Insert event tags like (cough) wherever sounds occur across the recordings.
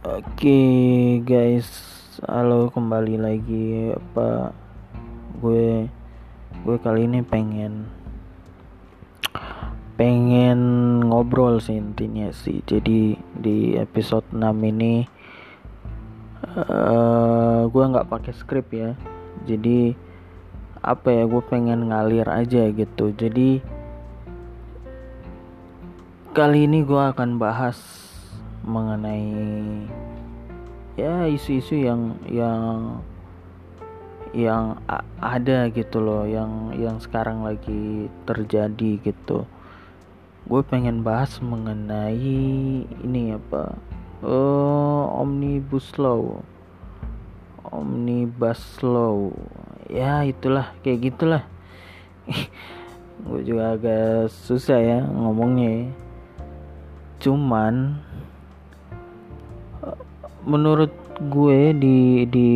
Oke guys, halo kembali lagi apa gue gue kali ini pengen pengen ngobrol sih intinya sih. Jadi di episode 6 ini uh, gue nggak pakai skrip ya. Jadi apa ya gue pengen ngalir aja gitu. Jadi kali ini gue akan bahas mengenai ya isu-isu yang yang yang ada gitu loh yang yang sekarang lagi terjadi gitu. Gue pengen bahas mengenai ini apa? Oh omnibus law. Omnibus law. Ya itulah kayak gitulah. (laughs) Gue juga agak susah ya ngomongnya. Cuman menurut gue di di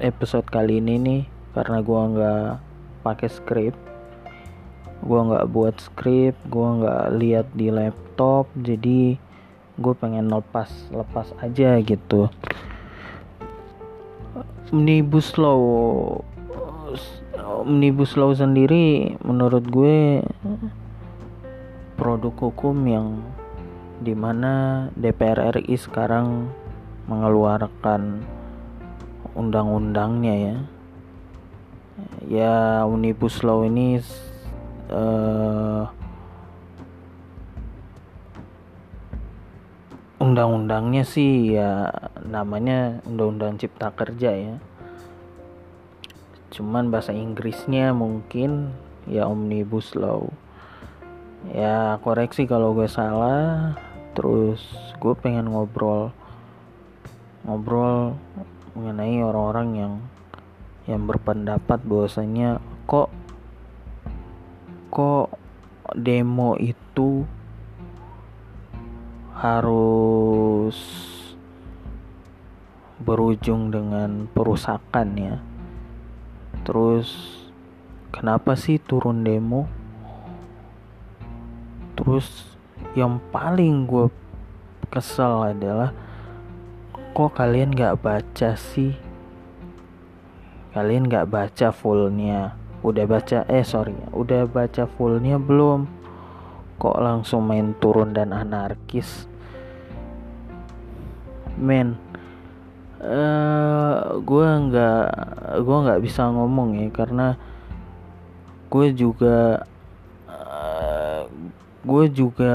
episode kali ini nih karena gue nggak pakai skrip gue nggak buat skrip gue nggak lihat di laptop jadi gue pengen lepas lepas aja gitu. Omnibus law omnibus law sendiri menurut gue produk hukum yang di mana DPR RI sekarang mengeluarkan undang-undangnya ya. Ya omnibus law ini uh, undang-undangnya sih ya namanya undang-undang cipta kerja ya. Cuman bahasa Inggrisnya mungkin ya omnibus law. Ya koreksi kalau gue salah terus gue pengen ngobrol ngobrol mengenai orang-orang yang yang berpendapat bahwasanya kok kok demo itu harus berujung dengan perusakan ya. Terus kenapa sih turun demo? Terus yang paling gue kesel adalah kok kalian gak baca sih? Kalian gak baca fullnya? Udah baca eh sorry udah baca fullnya belum? Kok langsung main turun dan anarkis? Men uh, eh, gue nggak gue nggak bisa ngomong ya karena gue juga gue juga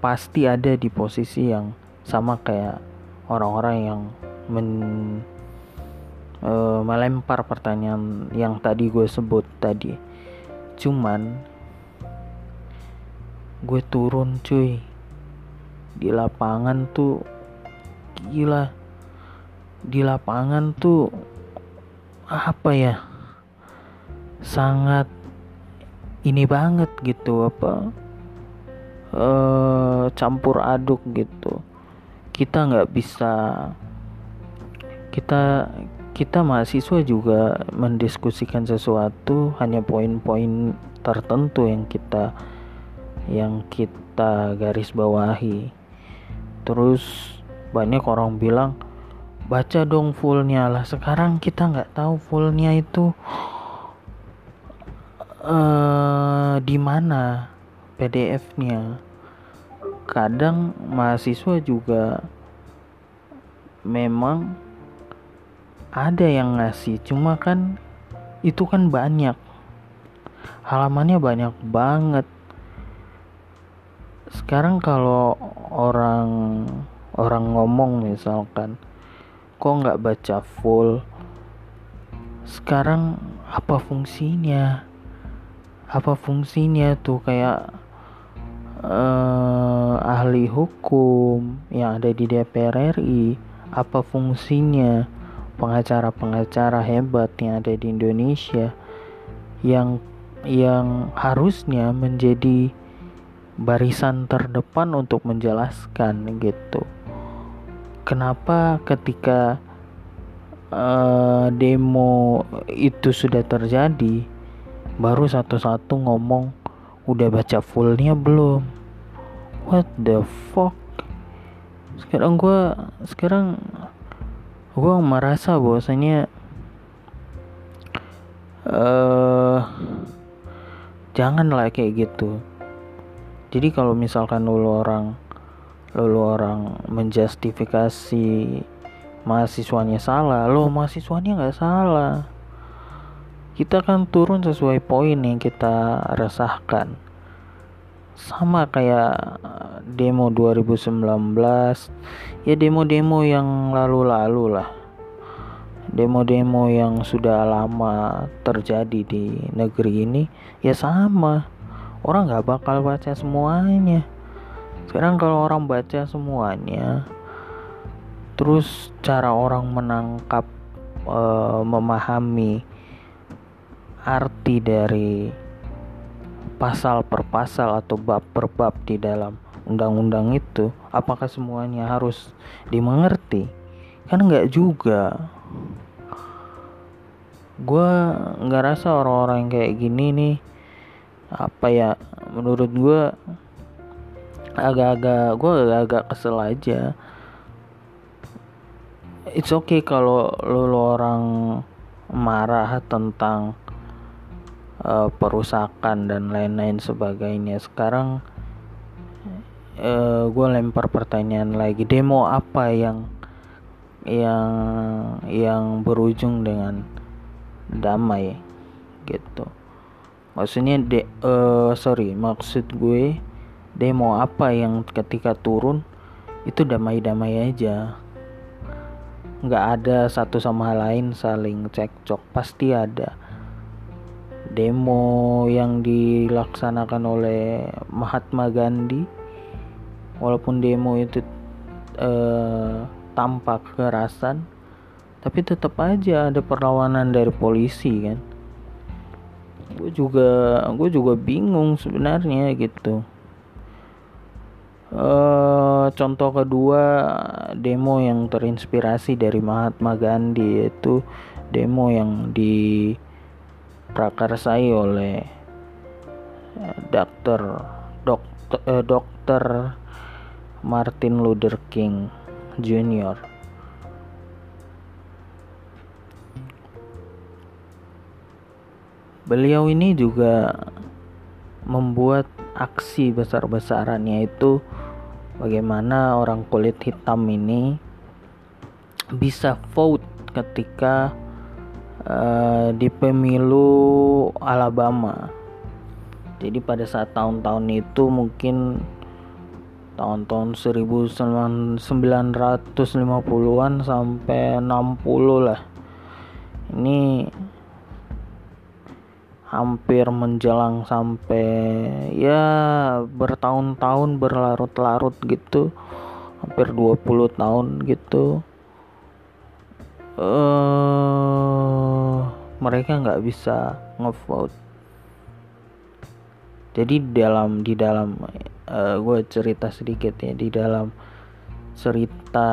pasti ada di posisi yang sama kayak orang-orang yang men uh, melempar pertanyaan yang tadi gue sebut tadi. Cuman gue turun cuy. Di lapangan tuh gila. Di lapangan tuh apa ya? Sangat ini banget gitu apa uh, campur aduk gitu. Kita nggak bisa kita kita mahasiswa juga mendiskusikan sesuatu hanya poin-poin tertentu yang kita yang kita garis bawahi. Terus banyak orang bilang baca dong fullnya. Lah sekarang kita nggak tahu fullnya itu uh, di mana PDF-nya. Kadang mahasiswa juga memang ada yang ngasih, cuma kan itu kan banyak. Halamannya banyak banget. Sekarang kalau orang orang ngomong misalkan kok nggak baca full sekarang apa fungsinya apa fungsinya tuh? Kayak uh, ahli hukum yang ada di DPR RI apa fungsinya? Pengacara-pengacara hebat yang ada di Indonesia yang yang harusnya menjadi barisan terdepan untuk menjelaskan gitu. Kenapa ketika uh, demo itu sudah terjadi baru satu-satu ngomong udah baca fullnya belum? What the fuck? Sekarang gue sekarang gue merasa bahwasanya uh, janganlah kayak gitu. Jadi kalau misalkan lu orang lu orang menjustifikasi mahasiswanya salah lo mahasiswanya nggak salah kita kan turun sesuai poin yang kita resahkan. Sama kayak eh, demo 2019 ya demo-demo yang lalu-lalu lah. Demo-demo yang sudah lama terjadi di negeri ini ya sama. Orang nggak bakal baca semuanya. Sekarang kalau orang baca semuanya terus cara orang menangkap uh, memahami arti dari pasal per pasal atau bab per bab di dalam undang-undang itu apakah semuanya harus dimengerti? Kan nggak juga. Gue nggak rasa orang-orang yang kayak gini nih apa ya menurut gue agak-agak gue agak-agak kesel aja. It's okay kalau lu, lu orang marah tentang uh, perusakan dan lain-lain sebagainya. Sekarang uh, eh, gue lempar pertanyaan lagi demo apa yang yang yang berujung dengan damai? Gitu. Maksudnya de uh, sorry maksud gue demo apa yang ketika turun itu damai-damai aja. Nggak ada satu sama lain saling cekcok pasti ada demo yang dilaksanakan oleh Mahatma Gandhi. Walaupun demo itu eh, tampak kekerasan tapi tetap aja ada perlawanan dari polisi kan? Gue juga gue juga bingung sebenarnya gitu. Uh, contoh kedua demo yang terinspirasi dari Mahatma Gandhi yaitu demo yang di prakarsai oleh eh, dokter dokter eh, dokter Martin Luther King Jr. Beliau ini juga membuat aksi besar-besarannya itu bagaimana orang kulit hitam ini bisa vote ketika uh, di pemilu Alabama. Jadi pada saat tahun-tahun itu mungkin tahun-tahun 1950-an sampai 60 lah. Ini hampir menjelang sampai ya bertahun-tahun berlarut-larut gitu. Hampir 20 tahun gitu uh, mereka nggak bisa ngevote. Jadi dalam di dalam uh, gue cerita sedikit ya di dalam cerita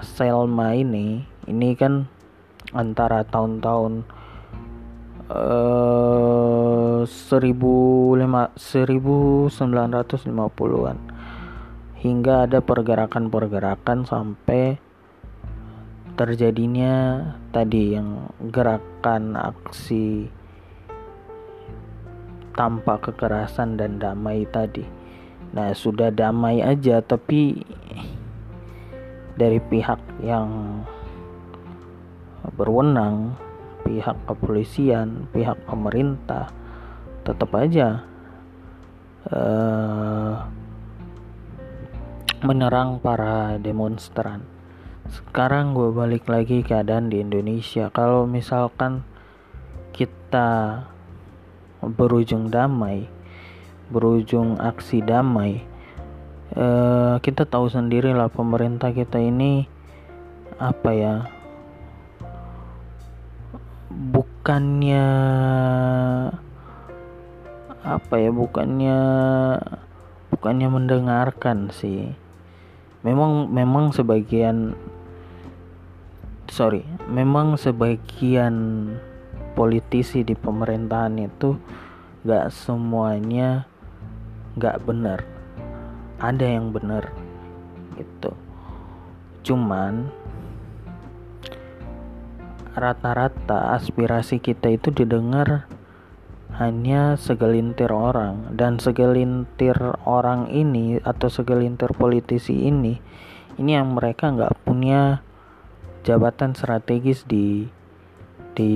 Selma ini ini kan antara tahun-tahun uh, 1950-an hingga ada pergerakan-pergerakan sampai terjadinya tadi yang gerakan aksi tanpa kekerasan dan damai tadi. Nah, sudah damai aja tapi dari pihak yang berwenang, pihak kepolisian, pihak pemerintah tetap aja uh, menyerang para demonstran sekarang gue balik lagi keadaan di Indonesia. Kalau misalkan kita berujung damai berujung aksi damai eh, kita tahu sendiri lah pemerintah kita ini apa ya bukannya apa ya bukannya bukannya mendengarkan sih. Memang memang sebagian sorry memang sebagian politisi di pemerintahan itu gak semuanya gak benar. Ada yang benar gitu. Cuman rata-rata aspirasi kita itu didengar hanya segelintir orang. Dan segelintir orang ini atau segelintir politisi ini ini yang mereka nggak punya jabatan strategis di di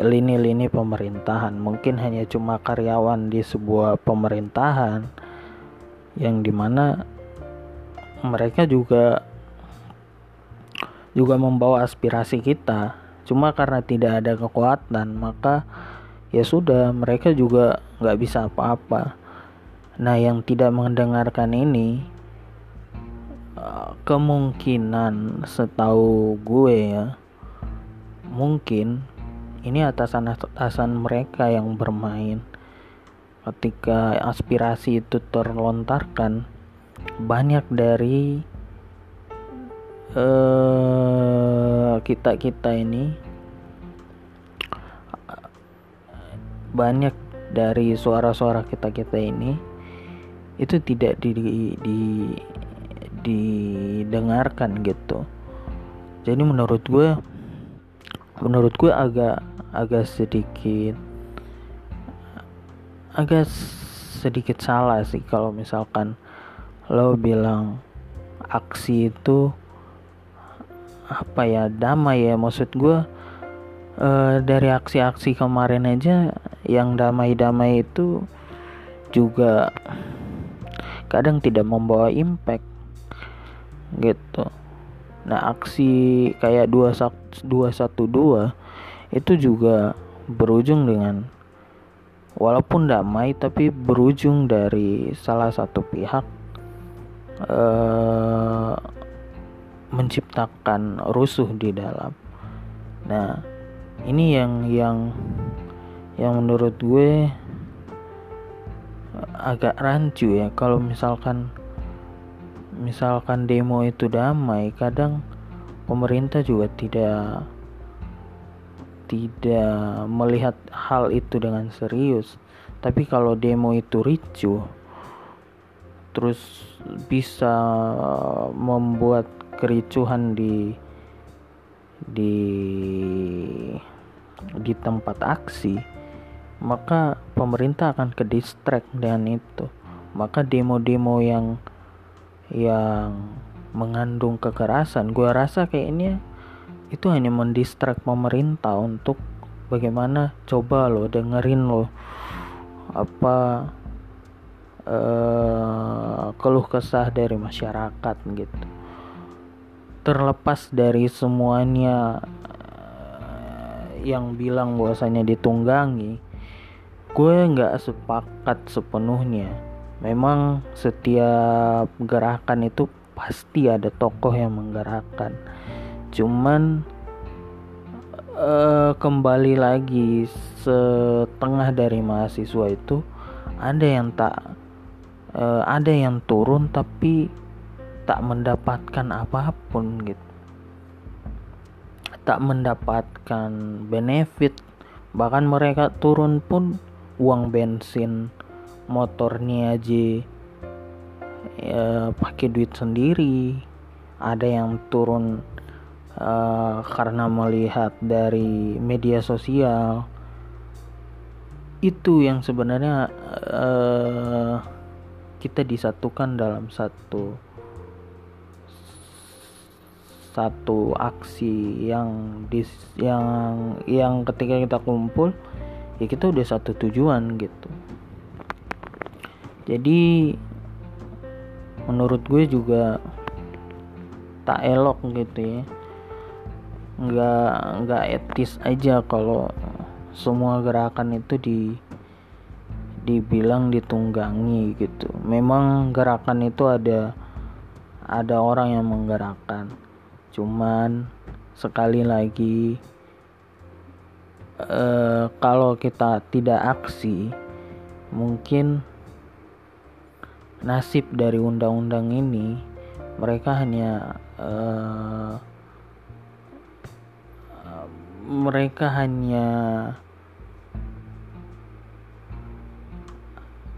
lini-lini pemerintahan. Mungkin hanya cuma karyawan di sebuah pemerintahan yang di mana mereka juga juga membawa aspirasi kita. Cuma karena tidak ada kekuatan maka ya sudah mereka juga nggak bisa apa-apa. Nah yang tidak mendengarkan ini kemungkinan setahu gue ya mungkin ini atasan-atasan mereka yang bermain. Ketika aspirasi itu terlontarkan banyak dari uh, kita kita ini banyak dari suara-suara kita kita ini itu tidak di, di didengarkan gitu. Jadi menurut gue menurut gue agak agak sedikit agak sedikit salah sih kalau misalkan lo bilang aksi itu apa ya damai ya. Maksud gue uh, dari aksi-aksi kemarin aja yang damai-damai itu juga kadang tidak membawa impact gitu Nah, aksi kayak 212 itu juga berujung dengan walaupun damai tapi berujung dari salah satu pihak uh, menciptakan rusuh di dalam. Nah, ini yang yang yang menurut gue agak rancu ya kalau misalkan misalkan demo itu damai kadang pemerintah juga tidak tidak melihat hal itu dengan serius. Tapi kalau demo itu ricuh terus bisa membuat kericuhan di di di tempat aksi maka pemerintah akan ke distract dengan itu. Maka demo-demo yang yang mengandung kekerasan. Gue rasa kayaknya itu hanya mendistrak pemerintah untuk bagaimana coba lo dengerin lo apa uh, keluh kesah dari masyarakat gitu. Terlepas dari semuanya uh, yang bilang bahwasanya ditunggangi gue nggak sepakat sepenuhnya memang setiap gerakan itu pasti ada tokoh yang menggerakkan. Cuman uh, kembali lagi setengah dari mahasiswa itu ada yang tak uh, ada yang turun tapi tak mendapatkan apa pun gitu. Tak mendapatkan benefit. Bahkan mereka turun pun uang bensin motornya aja ya, pakai duit sendiri. Ada yang turun uh, karena melihat dari media sosial. Itu yang sebenarnya uh, kita disatukan dalam satu satu aksi yang dis yang yang ketika kita kumpul ya kita udah satu tujuan gitu jadi menurut gue juga tak elok gitu ya. Nggak nggak etis aja kalau semua gerakan itu di dibilang ditunggangi gitu. Memang gerakan itu ada ada orang yang menggerakkan. Cuman sekali lagi eh, kalau kita tidak aksi mungkin nasib dari undang-undang ini mereka hanya uh, mereka hanya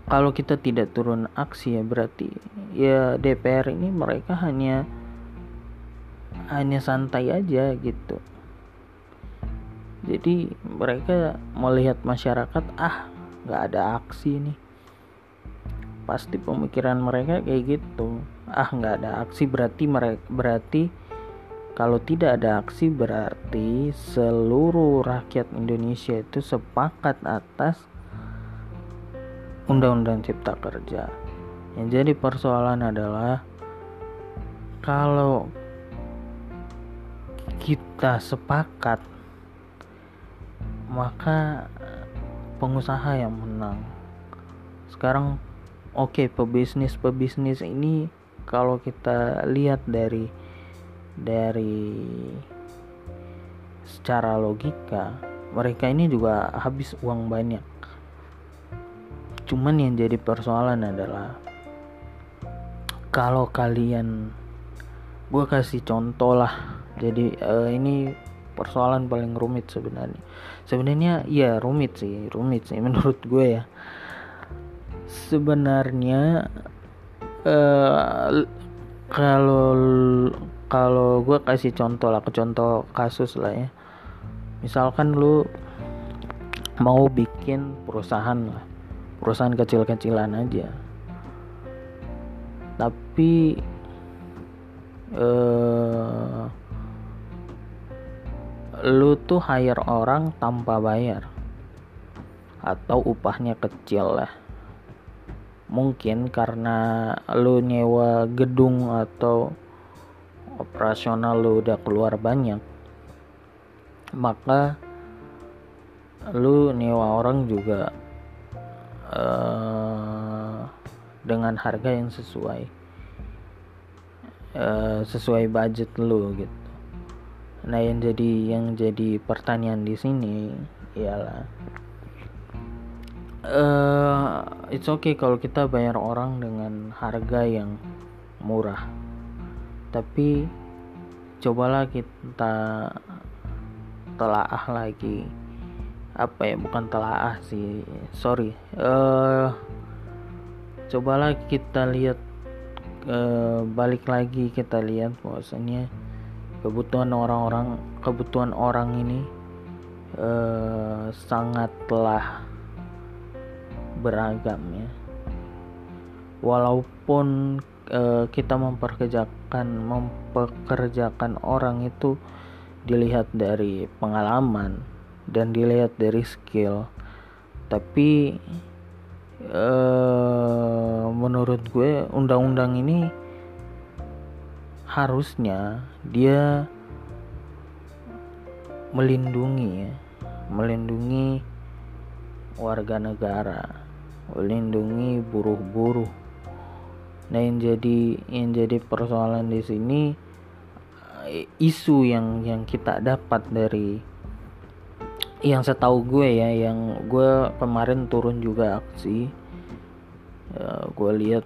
kalau kita tidak turun aksi ya berarti ya DPR ini mereka hanya hanya santai aja gitu. Jadi mereka melihat masyarakat ah nggak ada aksi nih pasti pemikiran mereka kayak gitu. Ah nggak ada aksi berarti mereka berarti kalau tidak ada aksi berarti seluruh rakyat Indonesia itu sepakat atas undang-undang cipta kerja. Yang jadi persoalan adalah kalau kita sepakat maka pengusaha yang menang. Sekarang oke okay, pebisnis pebisnis ini kalau kita lihat dari dari secara logika mereka ini juga habis uang banyak. Cuman yang jadi persoalan adalah kalau kalian gue kasih contoh lah. Jadi uh, ini persoalan paling rumit sebenarnya. Sebenarnya ya rumit sih rumit sih menurut gue ya sebenarnya uh, kalau kalau gue kasih contoh lah contoh kasus lah ya. Misalkan lu mau bikin perusahaan lah perusahaan kecil-kecilan aja. Tapi uh, lu tuh hire orang tanpa bayar atau upahnya kecil lah mungkin karena lu nyewa gedung atau operasional lu udah keluar banyak maka lu nyewa orang juga uh, dengan harga yang sesuai Eh, sesuai budget lo gitu. Nah yang jadi yang jadi pertanyaan di sini ialah uh, it's okay kalau kita bayar orang dengan harga yang murah. Tapi cobalah kita telaah lagi. Apa ya bukan telaah sih sorry. Uh, cobalah kita lihat Eh, balik lagi kita lihat bahwasanya kebutuhan orang-orang kebutuhan orang ini uh, sangatlah beragam ya. Walaupun uh, kita memperkerjakan mempekerjakan orang itu dilihat dari pengalaman dan dilihat dari skill tapi uh, menurut gue undang-undang ini harusnya dia melindungi ya, melindungi warga negara, melindungi buruh-buruh. Nah, yang jadi yang jadi persoalan di sini eh, isu yang yang kita dapat dari yang setahu gue ya yang gue kemarin turun juga aksi ya, gue lihat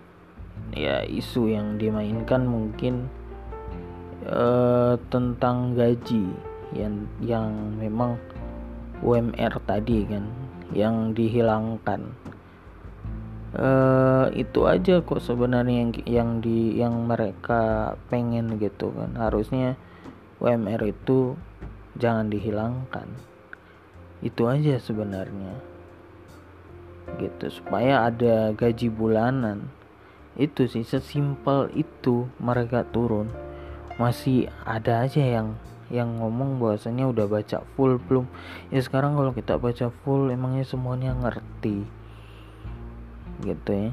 ya isu yang dimainkan mungkin uh, tentang gaji yang yang memang UMR tadi kan yang dihilangkan uh, itu aja kok sebenarnya yang yang di yang mereka pengen gitu kan. Harusnya UMR itu jangan dihilangkan. Itu aja sebenarnya. Gitu supaya ada gaji bulanan. Itu sih sesimpel itu mereka turun. Masih ada aja yang yang ngomong bahwasanya udah baca full belum. Ya sekarang kalau kita baca full emangnya semuanya ngerti gitu ya.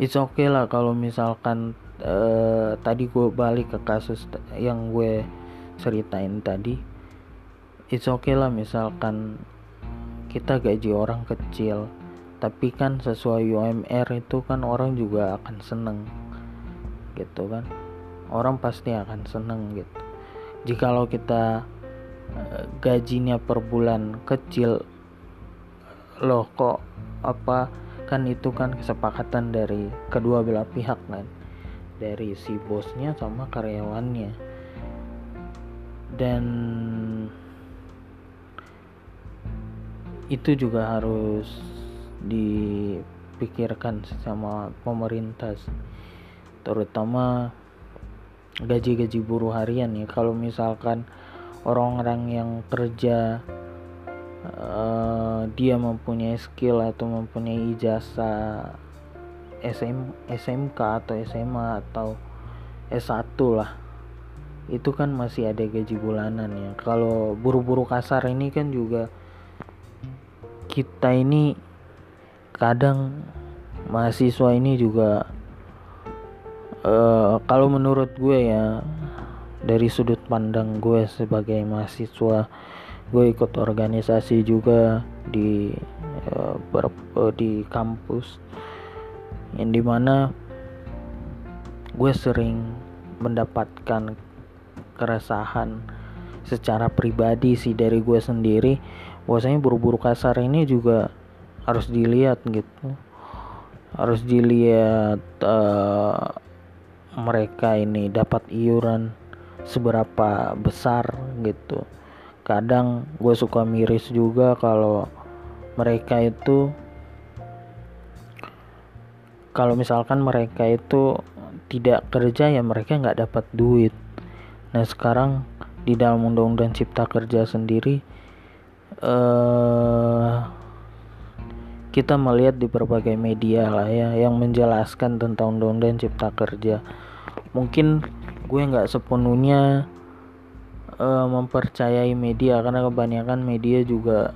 It's okay lah kalau misalkan uh, tadi gue balik ke kasus yang gue ceritain tadi. It's okay lah misalkan kita gaji orang kecil tapi kan sesuai UMR itu kan orang juga akan seneng gitu kan. Orang pasti akan seneng gitu. Jikalau kita uh, gajinya per bulan kecil loh kok apa kan itu kan kesepakatan dari kedua belah pihak kan? Dari si bosnya sama karyawannya. Dan itu juga harus dipikirkan sama pemerintah terutama gaji-gaji buruh harian ya. Kalau misalkan orang-orang yang kerja uh, dia mempunyai skill atau mempunyai ijazah SM, SMK atau SMA atau S1 lah. Itu kan masih ada gaji bulanan ya. Kalau buru-buru kasar ini kan juga kita ini kadang mahasiswa ini juga uh, kalau menurut gue ya dari sudut pandang gue sebagai mahasiswa gue ikut organisasi juga di ber, uh, di kampus yang di mana gue sering mendapatkan keresahan secara pribadi sih dari gue sendiri. Bahwasanya buru-buru kasar ini juga harus dilihat gitu. Harus dilihat uh, mereka ini dapat iuran seberapa besar gitu. Kadang gue suka miris juga kalau mereka itu kalau misalkan mereka itu tidak kerja ya mereka nggak dapat duit Nah sekarang di dalam Undang-Undang Cipta Kerja sendiri uh, kita melihat di berbagai media lah ya yang menjelaskan tentang Undang-Undang Cipta Kerja. Mungkin gue nggak sepenuhnya uh, mempercayai media karena kebanyakan media juga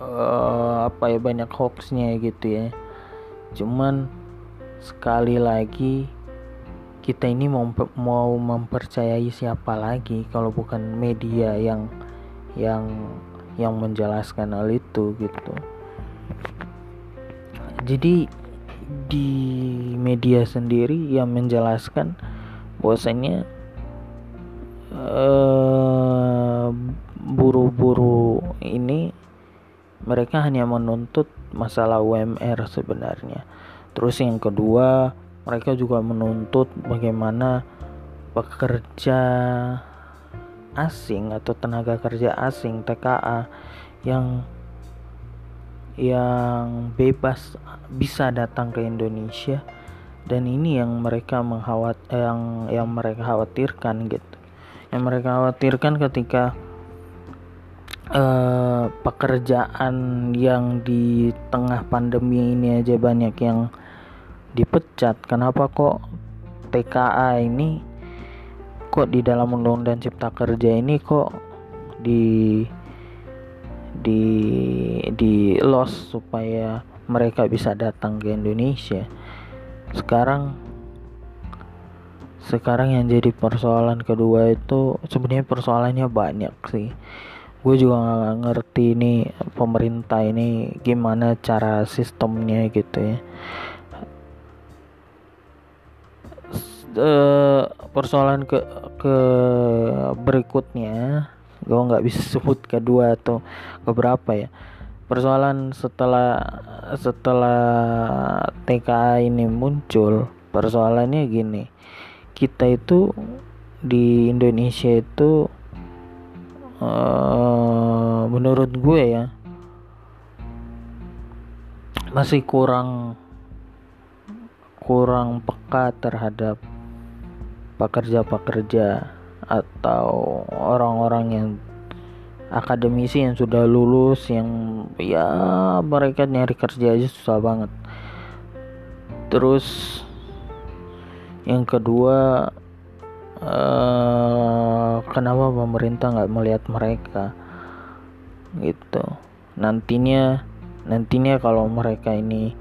uh, apa ya banyak hoaxnya gitu ya. Cuman sekali lagi kita ini mau mau mempercayai siapa lagi kalau bukan media yang yang yang menjelaskan hal itu gitu jadi di media sendiri yang menjelaskan bahwasanya uh, buru-buru ini mereka hanya menuntut masalah UMR sebenarnya. Terus yang kedua mereka juga menuntut bagaimana pekerja asing atau tenaga kerja asing TKA yang yang bebas bisa datang ke Indonesia. Dan ini yang mereka menghawat yang yang mereka khawatirkan gitu. Yang mereka khawatirkan ketika uh, pekerjaan yang di tengah pandemi ini aja banyak yang dipecat. Kenapa kok TKA ini kok di dalam undang-undang cipta kerja ini kok di di di loss supaya mereka bisa datang ke Indonesia? Sekarang sekarang yang jadi persoalan kedua itu sebenarnya persoalannya banyak sih gue juga nggak ngerti ini pemerintah ini gimana cara sistemnya gitu ya. Uh, persoalan ke ke berikutnya gue nggak bisa sebut kedua atau keberapa ya. Persoalan setelah setelah TKA ini muncul persoalannya gini. Kita itu di Indonesia itu uh, menurut gue ya masih kurang kurang peka terhadap pekerja-pekerja atau orang-orang yang akademisi yang sudah lulus yang ya mereka nyari kerja aja susah banget. Terus yang kedua uh, kenapa pemerintah nggak melihat mereka? Gitu. Nantinya nantinya kalau mereka ini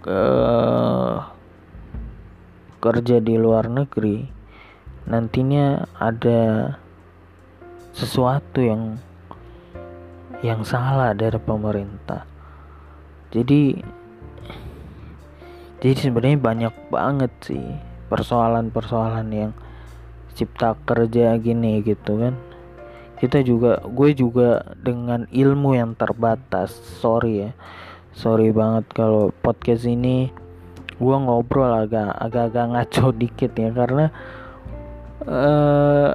ke kerja di luar negeri nantinya ada sesuatu yang yang salah dari pemerintah. Jadi jadi sebenarnya banyak banget sih persoalan-persoalan yang cipta kerja gini gitu kan. Kita juga gue juga dengan ilmu yang terbatas sorry ya. Sorry banget kalau podcast ini gue ngobrol agak agak-agak ngaco (laughs) dikit ya karena uh,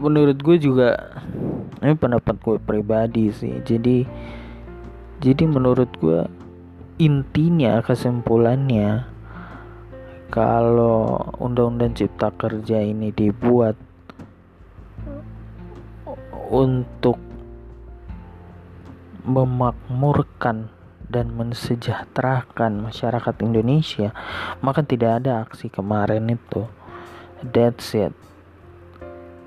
menurut gue juga ini pendapat gue pribadi sih. Jadi jadi menurut gue intinya kesimpulannya kalau undang-undang cipta kerja ini dibuat untuk memakmurkan dan mensejahterakan masyarakat Indonesia, maka tidak ada aksi kemarin itu. That's it.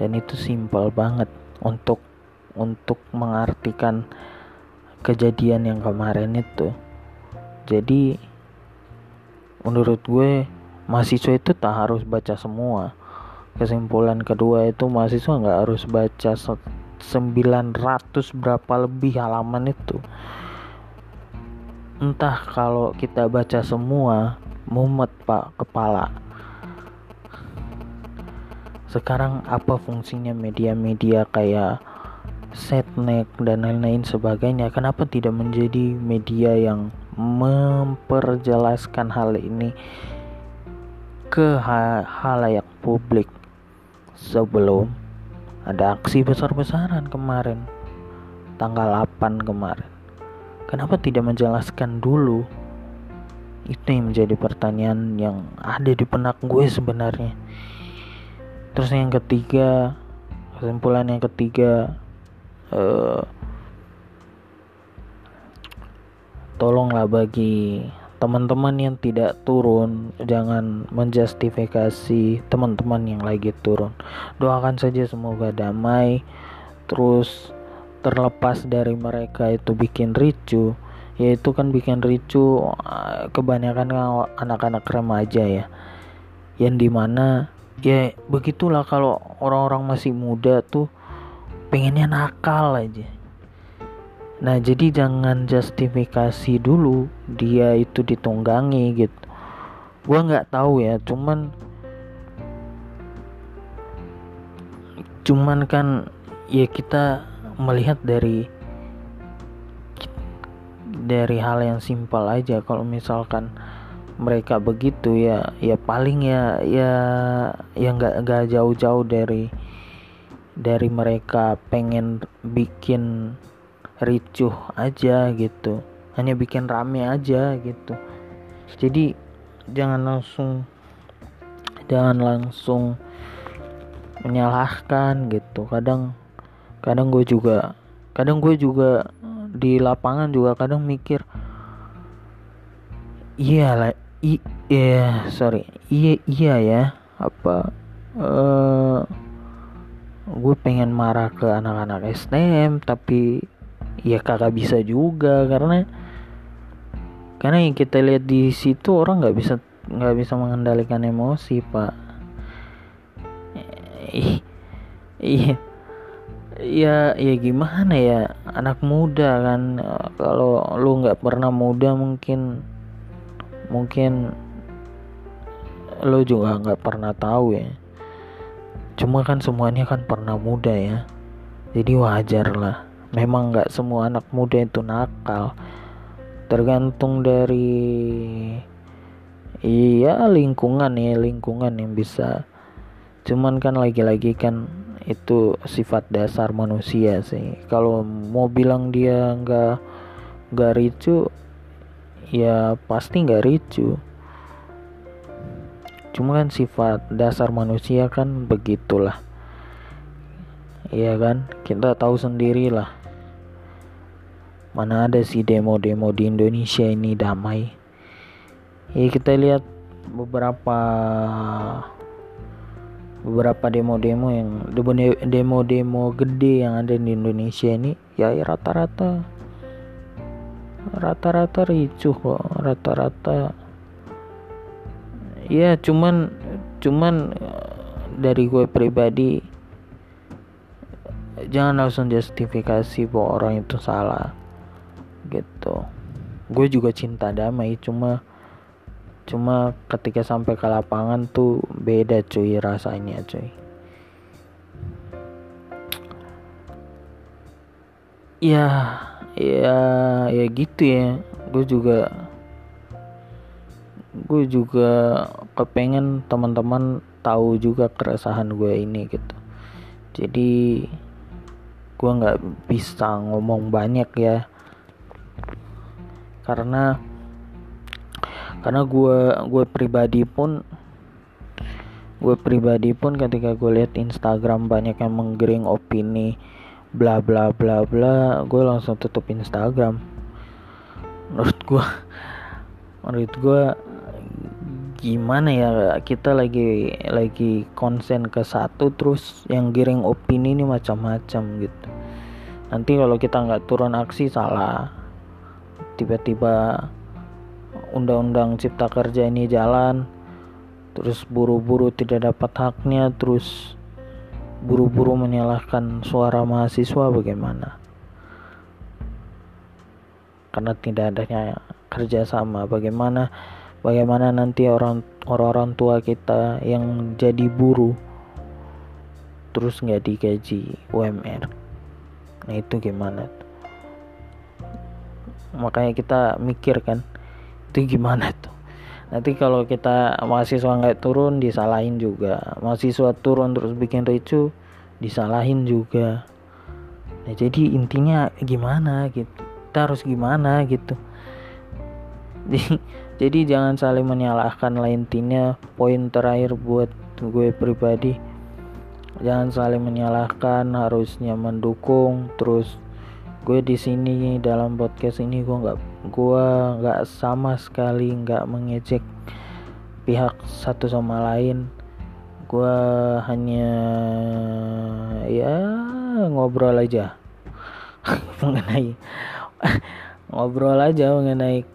Dan itu simpel banget untuk untuk mengartikan kejadian yang kemarin itu. Jadi menurut gue mahasiswa itu tak harus baca semua. Kesimpulan kedua itu mahasiswa nggak harus baca 900 berapa lebih halaman itu. Entah kalau kita baca semua mumet pak kepala. Sekarang apa fungsinya media-media kayak setnek dan lain-lain sebagainya? Kenapa tidak menjadi media yang memperjelaskan hal ini ke halayak publik sebelum ada aksi besar-besaran kemarin tanggal 8 kemarin. Kenapa tidak menjelaskan dulu? Itu yang menjadi pertanyaan yang ada di benak gue sebenarnya. Terus yang ketiga kesimpulan yang ketiga uh, tolonglah bagi teman-teman yang tidak turun jangan menjustifikasi teman-teman yang lagi turun. Doakan saja semoga damai terus terlepas dari mereka itu bikin ricu yaitu kan bikin ricu eh, kebanyakan anak-anak remaja ya. Yang di mana ya begitulah kalau orang-orang masih muda tuh pengennya nakal aja Nah, jadi jangan justifikasi dulu dia itu ditunggangi gitu. Gua nggak tahu ya, cuman cuman kan ya kita melihat dari dari hal yang simpel aja kalau misalkan mereka begitu ya ya paling ya ya ya nggak nggak jauh-jauh dari dari mereka pengen bikin ricuh aja gitu. Hanya bikin rame aja gitu. Jadi jangan langsung jangan langsung menyalahkan gitu. Kadang kadang gue juga kadang gue juga di lapangan juga kadang mikir iya lah iya sorry iya iya ya apa uh, gue pengen marah ke anak-anak STM tapi ya kakak bisa juga karena karena yang kita lihat di situ orang nggak bisa nggak bisa mengendalikan emosi pak. Iya ya ya gimana ya anak muda kan kalau lu nggak pernah muda mungkin mungkin lu juga nggak pernah tahu ya. Cuma kan semuanya kan pernah muda ya jadi wajar lah memang nggak semua anak muda itu nakal. Tergantung dari iya lingkungan ya lingkungan yang bisa. Cuman kan lagi-lagi kan itu sifat dasar manusia sih. Kalau mau bilang dia nggak nggak ricu ya pasti nggak ricu. Cuma kan sifat dasar manusia kan begitulah. Iya kan? Kita tahu sendiri lah mana ada sih demo-demo di Indonesia ini damai. Ya kita lihat beberapa beberapa demo-demo yang demo-demo gede yang ada di Indonesia ini. Ya rata-rata rata-rata ricuh kok rata-rata. Ya cuman cuman dari gue pribadi jangan langsung justifikasi bahwa orang itu salah gitu. Gue juga cinta damai cuma cuma ketika sampai ke lapangan tuh beda cuy rasanya cuy. Ya ya ya gitu ya. Gue juga gue juga kepengen teman-teman tahu juga keresahan gue ini gitu. Jadi gue nggak bisa ngomong banyak ya karena karena gue gue pribadi pun gue pribadi pun ketika gue lihat Instagram banyak yang menggiring opini bla bla bla bla gue langsung tutup Instagram. Menurut gue menurut gue gimana ya kita lagi lagi konsen ke satu terus yang giring opini ini macam-macam gitu. Nanti kalau kita nggak turun aksi salah tiba-tiba undang-undang cipta kerja ini jalan terus buru-buru tidak dapat haknya terus buru-buru menyalahkan suara mahasiswa bagaimana? Karena tidak adanya kerjasama bagaimana bagaimana nanti orang orang tua kita yang jadi buruh terus nggak digaji UMR nah itu gimana makanya kita mikir kan itu gimana tuh? Nanti kalau kita mahasiswa nggak turun disalahin juga. Mahasiswa turun terus bikin ricu disalahin juga. Nah jadi intinya gimana gitu? Kita harus gimana gitu? (laughs) Jadi, jadi jangan saling menyalahkan lah intinya. Poin terakhir buat gue pribadi jangan saling menyalahkan harusnya mendukung terus gue di sini dalam podcast ini gue nggak gue nggak sama sekali nggak mengejek pihak satu sama lain. Gue hanya ya ngobrol aja. (laughs) Mengenai ngobrol aja mengenai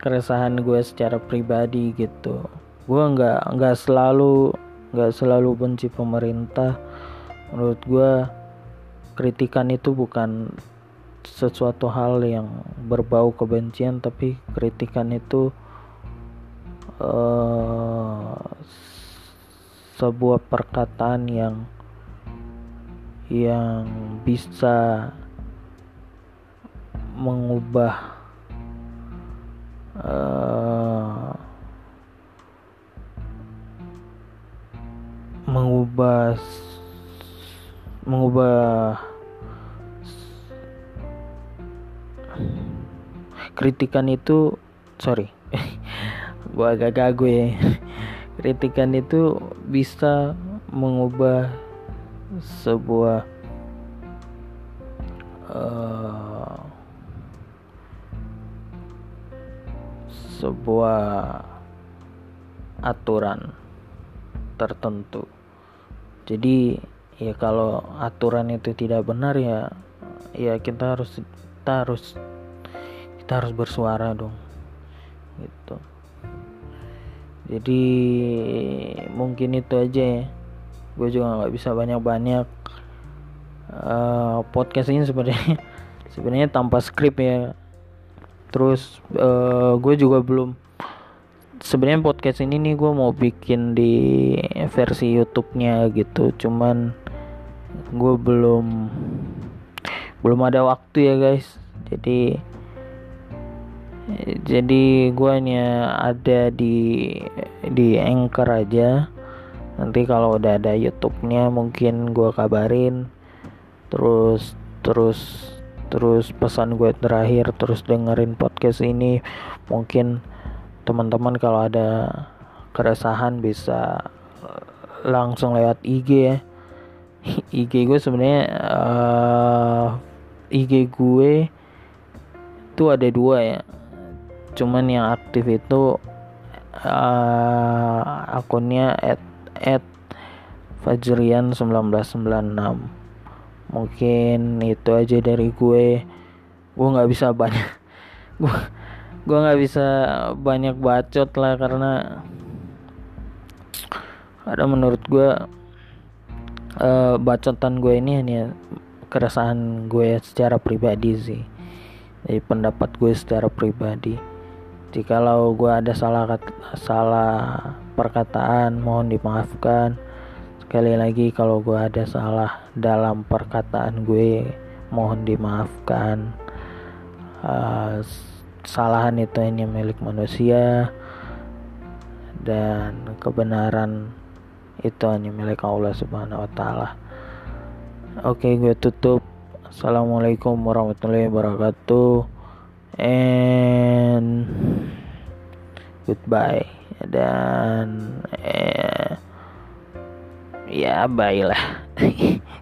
keresahan gue secara pribadi gitu. Gue nggak nggak selalu nggak selalu benci pemerintah. Menurut gue kritikan itu bukan sesuatu hal yang berbau kebencian tapi kritikan itu uh, sebuah perkataan yang yang bisa mengubah uh, mengubah mengubah kritikan itu sorry. (laughs) Gua agak gagu ya. Kritikan itu bisa mengubah sebuah uh, sebuah aturan tertentu. Jadi ya kalau aturan itu tidak benar ya ya kita harus kita harus kita harus bersuara dong gitu. Jadi mungkin itu aja ya. Gue juga nggak bisa banyak-banyak uh, podcast ini sebenarnya. (laughs) Sebenarnya tanpa skrip ya. Terus uh, gue juga belum sebenarnya podcast ini nih gue mau bikin di versi YouTube-nya gitu. Cuman gue belum belum ada waktu ya guys. Jadi jadi gue hanya ada di di anchor aja. Nanti kalau udah ada YouTube-nya mungkin gue kabarin. Terus terus terus pesan gue terakhir terus dengerin podcast ini. Mungkin teman-teman kalau ada keresahan bisa langsung lewat IG ya. (laughs) IG gue sebenarnya uh, eh, IG gue itu ada dua ya. Cuman yang aktif itu uh, akunnya at, at Fajrian 1996 mungkin itu aja dari gue. Gue nggak bisa banyak (laughs) gue gue nggak bisa banyak bacot lah karena ada menurut gue uh, bacotan gue ini hanya keresahan gue secara pribadi sih jadi pendapat gue secara pribadi Jikalau gue ada salah salah perkataan mohon dimaafkan. Sekali lagi kalau gue ada salah dalam perkataan gue mohon dimaafkan. Uh, kesalahan itu hanya milik manusia dan kebenaran itu hanya milik Allah Subhanahu wa taala. Oke, gue tutup. Assalamualaikum warahmatullahi wabarakatuh. And goodbye. Dan eh, ya baiklah (laughs)